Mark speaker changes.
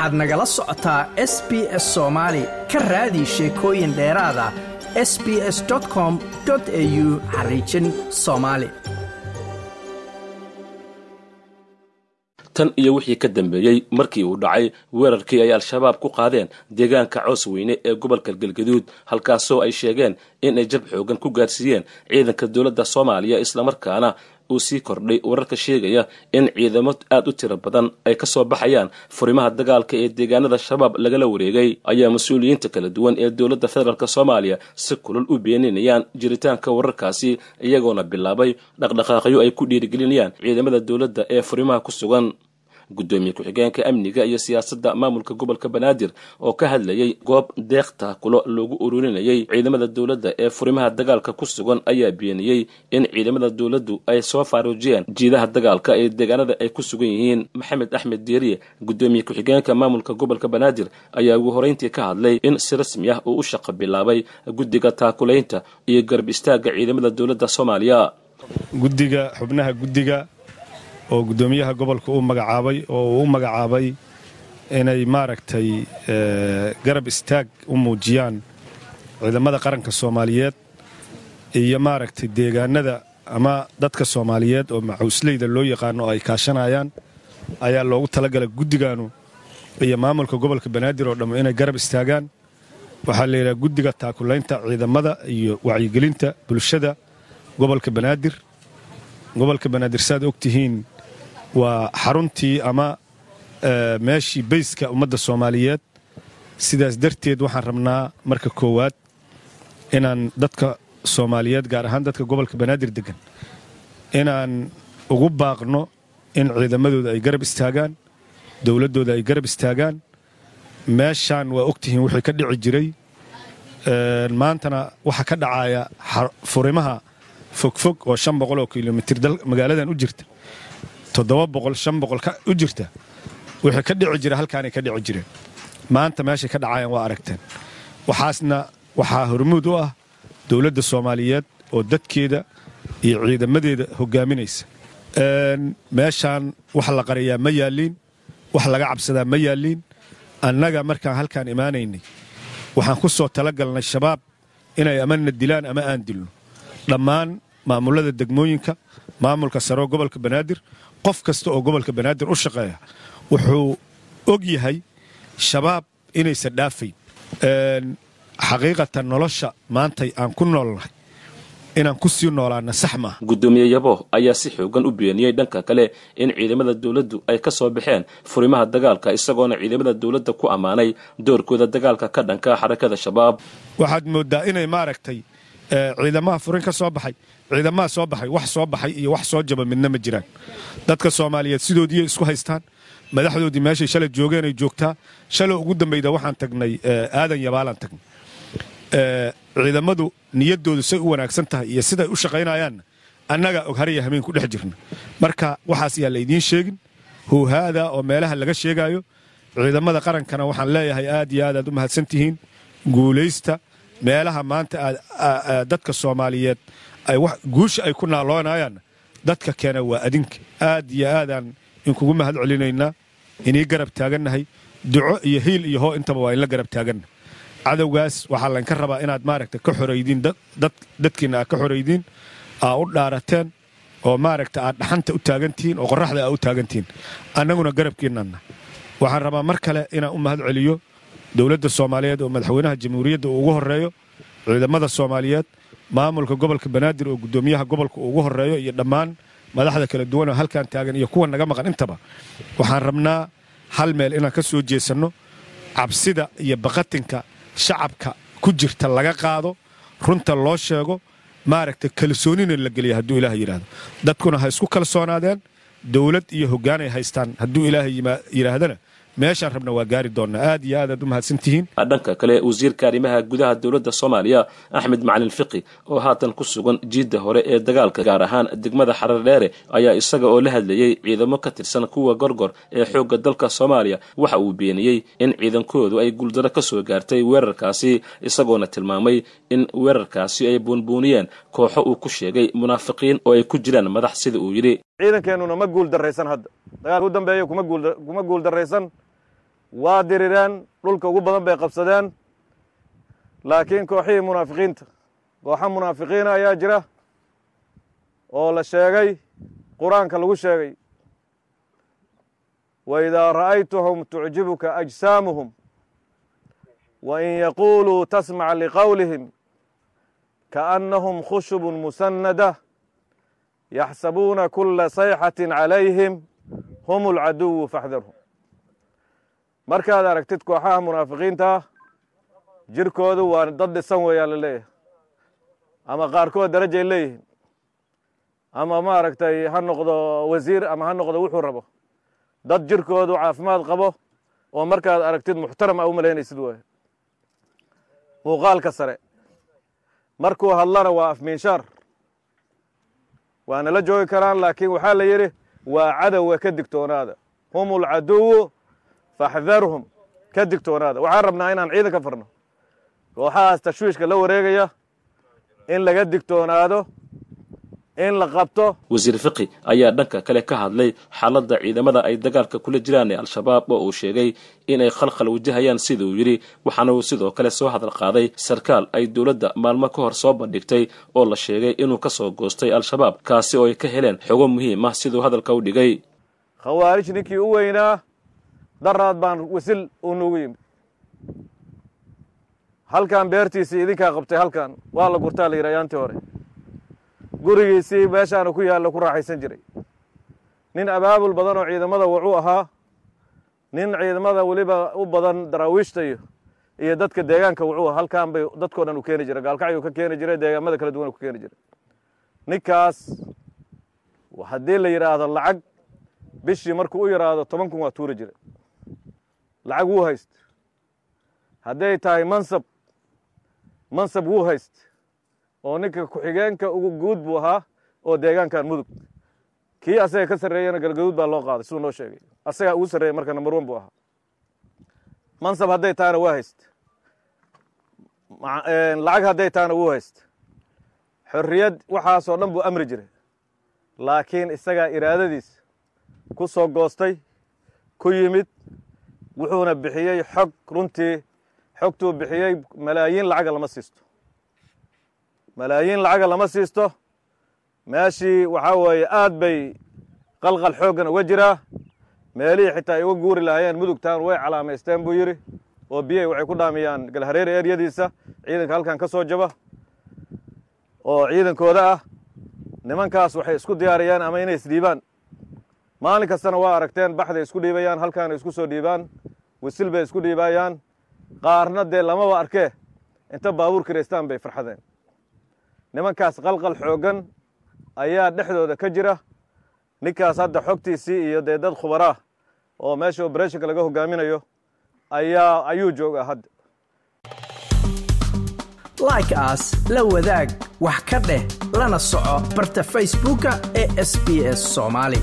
Speaker 1: waxaad nagala socotaa s b s soomaali ka raadi sheekooyin dheeraada s b s com au xariijin soomaali
Speaker 2: tan iyo wixii ka dambeeyey markii uu dhacay weerarkii ay al-shabaab ku qaadeen deegaanka coos weyne ee gobolka galgaduud halkaasoo ay sheegeen in ay jab xoogan ku gaarsiiyeen ciidanka dowladda soomaaliya islamarkaana uu sii kordhay wararka sheegaya in ciidamo aad u tiro badan ay ka soo baxayaan furimaha dagaalka ee deegaanada shabaab lagala wareegay. Ayaa mas'uuliyiinta kala duwan ee dowladda federaalk soomaaliya si kulul u beeninayaan jiritaanka wararkaasi iyagoona bilaabay dhaqdhaqaaqyo ay ku dhiirigelinayaan ciidamada dowladda ee furimaha ku sugan guddoomiye ku-xigeenka amniga iyo siyaasadda maamulka gobolka banaadir oo ka hadlayay goob deeq taakulo loogu ururinayay ciidamada dowladda ee furimaha dagaalka ku sugan ayaa beeniyey in ciidamada dowladdu ay soo faaruujiyeen jiidaha dagaalka ee deegaanada ay ku sugan yihiin. Maxamed axmed deeriye guddoomiye ku-xigeenka maamulka gobolka banaadir ayaa ugu horeyntii ka hadlay in si rasmi ah uu u shaqo bilaabay guddiga taakulaynta iyo garab istaagga ciidamada dowladda soomaaliya.
Speaker 3: Guddiga xubnaha guddiga oo guddoomiyaha gobolka uu magacaabay oo uu u magacaabay inay maaragtay garab istaag u muujiyaan ciidamada qaranka soomaaliyeed iyo maaragtay deegaanada ama dadka soomaaliyeed oo macawsleyda loo yaqaano oo ay kaashanayaan ayaa loogu talagalay guddigaanu iyo maamulka gobolka banaadir oo dhammu inay garab istaagaan. Waxaa la yidhaha guddiga taakulaynta ciidamada iyo wacyigelinta bulshada gobolka banaadir. Gobolka banaadir saaad og tihiin waa xaruntii ama meeshii bayska ummadda soomaaliyeed. Sidaas darteed waxaan rabnaa marka koowaad inaan dadka soomaaliyeed gaar ahaan dadka gobolka banaadir degan inaan ugu baaqno in ciidamadooda ay garab istaagaan dowladdooda ay garab istaagaan. Meeshaan waa ogtihiin wixii ka dhici jiray. Maantana waxaa ka dhacaya furimaha fogfog oo shan boqol oo kilomitir magaaladan u jirta u jirta. Wixii ka dhici jira halkaanay ka dhici jireen maanta meeshay ka dhacayaan waa aragteen. Waxaasna waxaa hormuud u ah dowladda soomaaliyeed oo dadkeeda iyo ciidamadeeda hogaaminaysa meeshaan wax la qariyaa ma yaalliin wax laga cabsadaa ma yaalliin annaga markaan halkaan imaanaynay waxaan ku soo talagalnay shabaab inay amana dilaan ama aan dilno. Dhammaan maamulada degmooyinka maamulka saroo gobolka banaadir qof kasta oo gobolka banaadir u shaqeeya wuxuu og yahay shabaab inaysan dhaafayn xaqiiqatan nolosha maantay aan ku noolnahay inaan ku sii noolaana sax maaha
Speaker 2: guddoomiye yabo ayaa si xoogan u beeniyey dhanka kale in ciidamada dowladdu ay ka soo baxeen furimaha dagaalka isagoona ciidamada dowladda ku ammaanay doorkooda dagaalka ka dhanka xarakada shabaab.
Speaker 3: Waxaad mooddaa inay maaragtay ciidamaha furin ka soo baxay ciidamaha soo baxay wax soo baxay iyo wax soo jaba midna ma jiraan. Dadka soomaaliyeed sidoodiiay isku haystaan madaxdoodii meeshay shalay joogeenay joogtaa. Shalay ugu dambayda waxaan tagnay aadan yabaalaan tagnay. Ciidamadu niyaddoodu say u wanaagsan tahay iyo siday u shaqaynayaanna annaga og haraya hameen ku dhex jirna. Marka waxaas yaa laydiin sheegin howhaada oo meelaha laga sheegaayo? Ciidamada qarankana waxaan leeyahay aad iyo aad aad u mahadsan tihiin. Guulaysta meelaha maanta dadka soomaaliyeed guusha ay ku naaloonayaanna dadka keena waa adinka aad iyo aadaan inkugu mahad celinaynaa inii garab taagannahay. Duco iyo hiil iyo hoo intaba waa inla garab taaganna. Cadowgaas waxaa laynka rabaa inaad maaragta ka xoraydiin dadkiinna aad ka xoraydiin aa u dhaarateen oo maaragta aad dhaxanta u taagantihiin oo qorraxda aa u taagantihiin annaguna garabkiinnanna waxaan rabaa mar kale inaan u mahad celiyo dowladda soomaaliyeed oo madaxweynaha jamhuuriyadda uu ugu horreeyo ciidamada soomaaliyeed maamulka gobolka banaadir oo guddoomiyaha gobolka uu ugu horreeyo iyo dhammaan madaxda kala duwan oo halkaan taagan iyo kuwa naga maqan intaba waxaan rabnaa hal meel inaan ka soo jeesanno cabsida iyo baqatinka shacabka ku jirta laga qaado runta loo sheego maaragta kalsoonina la geliya hadduu ilaah yidhaahdo dadkuna ha isku kalsoonaadeen dowlad iyo hoggaan ay haystaan hadduu ilaahay yidhaahdana meeshaan rabna waa gaari doonnaa aad iyo aad aad u mahadsantihiin.
Speaker 2: Dhanka kale wasiirka arrimaha gudaha dowladda soomaaliya axmed macalin fiqi oo haatan ku sugan jiidda hore ee dagaalka gaar ahaan degmada xarar dheere ayaa isaga oo la hadlayey ciidamo ka tirsan kuwa gorgor ee xoogga dalka soomaaliya. Waxa uu beeniyey in ciidankoodu ay guuldaro ka soo gaartay weerarkaasi isagoona tilmaamay in weerarkaasi ay buunbuuniyeen kooxo uu ku sheegay munaafiqiin oo ay ku jiraan madax sida uu yidhi.
Speaker 4: Ciidankeenuna ma guul darraysan hadda. Dagaalka u dambeeya kuma guul darraysan waa dirireen dhulka ugu badan bay qabsadeen. Laakiin kooxihii munaafiqiinta kooxa munaafiqiina ayaa jira oo la sheegay qur'aanka lagu sheegay waidaa ra'aytuhum tucjibuka ajsaamuhum wain yaquuluu tasmac liqowlihim kaannahum khushubun musannada yaxsabuuna kula sayxati calayhim hum alcaduwu faxdarhum markaad aragtid kooxaha munaafiqiinta jirkoodu waa dad dhisan weeyaan la leeyahay ama qaarkood darajay leeyihiin. Ama maaragtay ha noqdo wasiir ama ha noqdo wuxuu rabo. Dad jirkoodu caafimaad qabo oo markaad aragtid muxtaram a u malaynaysid waay. Muuqaalka sare. Markuu hadlana waa afmiinshaar waa nala joogi karaan laakiin waxaa la yidhi waa cadowga ka digtoonaada. Hum alcaduwu faxdarhum ka digtoonaada waxaan rabnaa inaan ciidan ka farno. Kooxahaas tashwiishka la wareegaya in laga digtoonaado in la qabto.
Speaker 2: Wasiir fiqi ayaa dhanka kale ka hadlay xaaladda ciidamada ay dagaalka kula jiraan ee al-shabaab oo uu sheegay inay khalkhal wajahayaan sida uu yidhi. Waxaana uu sidoo kale soo hadal qaaday sarkaal ay dowladda maalmo ka hor soo bandhigtay oo la sheegay inuu ka soo goostay al-shabaab kaasi oo ay ka heleen xogo muhiim ah siduu hadalka u dhigay.
Speaker 4: Khawaarij ninkii u weynaa daraad baan wasil uu noogu yimid halkan beertiisii idinkaa qabtay halkan waa la gurtaa la yidhi ayaantii hore gurigiisii meeshaanu ku yaallo ku raaxaysan jiray. Nin abaabul badan oo ciidamada wuxuu ahaa nin ciidamada weliba u badan daraawiishta iyo iyo dadka deegaanka wuxuu aha halkan bay dadkao dhan u keeni jiray gaalkacyuu ka keeni jiray deegaamada kala duwan ku keeni jiray. Ninkaas haddii la yidhaahdo lacag bishii markuu u yidhaahdo toban kun waa tuuri jiray lacag wuu hayst. Hadday tahay mansab mansab wuu hayst. Oo ninka ku-xigeenka ugu guud buu ahaa oo deegaankan mudug. Kii asaga ka sarreeyana galgaduud baa loo qaaday siduu noo sheegay. Asagaa ugu sarreeyay marka number one buu ahaa. Mansab hadday tahana waa hayst. Lacag hadday tahana wuu hayst. Xorriyad waxaasoo dhan buu amri jiray. Laakiin isagaa iraadadiis ku soo goostay ku yimid wuxuuna bixiyey xog runtii xogtuu bixiyey malaayiin lacaga lama siisto. Malaayiin lacaga lama siisto. Meeshii waxaa weeye aad bay qalqal xooggan uga jiraa. Meelihii xitaa ay uga guuri lahaayeen mudugtaan way calaamaysteen buu yidhi oo biyey waxay ku dhaamiyaan galhareeri eryadiisa ciidanka halkan ka soo jaba oo ciidankooda ah. Nimankaas waxay isku diyaariyaan ama inay isdhiibaan maalin kastana waa aragteen baxday isku dhiibayaan halkaanay isku soo dhiibaan wisil bay isku dhiibayaan qaarna dee lamaba arkee. Inta baabuur kiraystaan bay farxadeen. Nimankaas qalqal xooggan ayaa dhexdooda ka jira. Ninkaas hadda xogtiisii iyo dee dad khubaraah oo meesha obereshinka laga hogaaminayo ayaa ayuu joogaa hadda.
Speaker 1: Like aas la wadaag wax ka dheh lana soco barta facebooka ee sb s soomaali